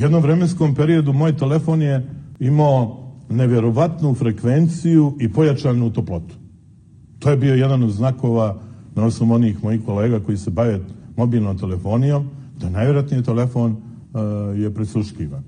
jednom vremenskom periodu moj telefon je imao nevjerovatnu frekvenciju i pojačanu toplotu. To je bio jedan od znakova na osnovu onih mojih kolega koji se bave mobilnom telefonijom, da najvjerojatnije telefon uh, je prisluškivan.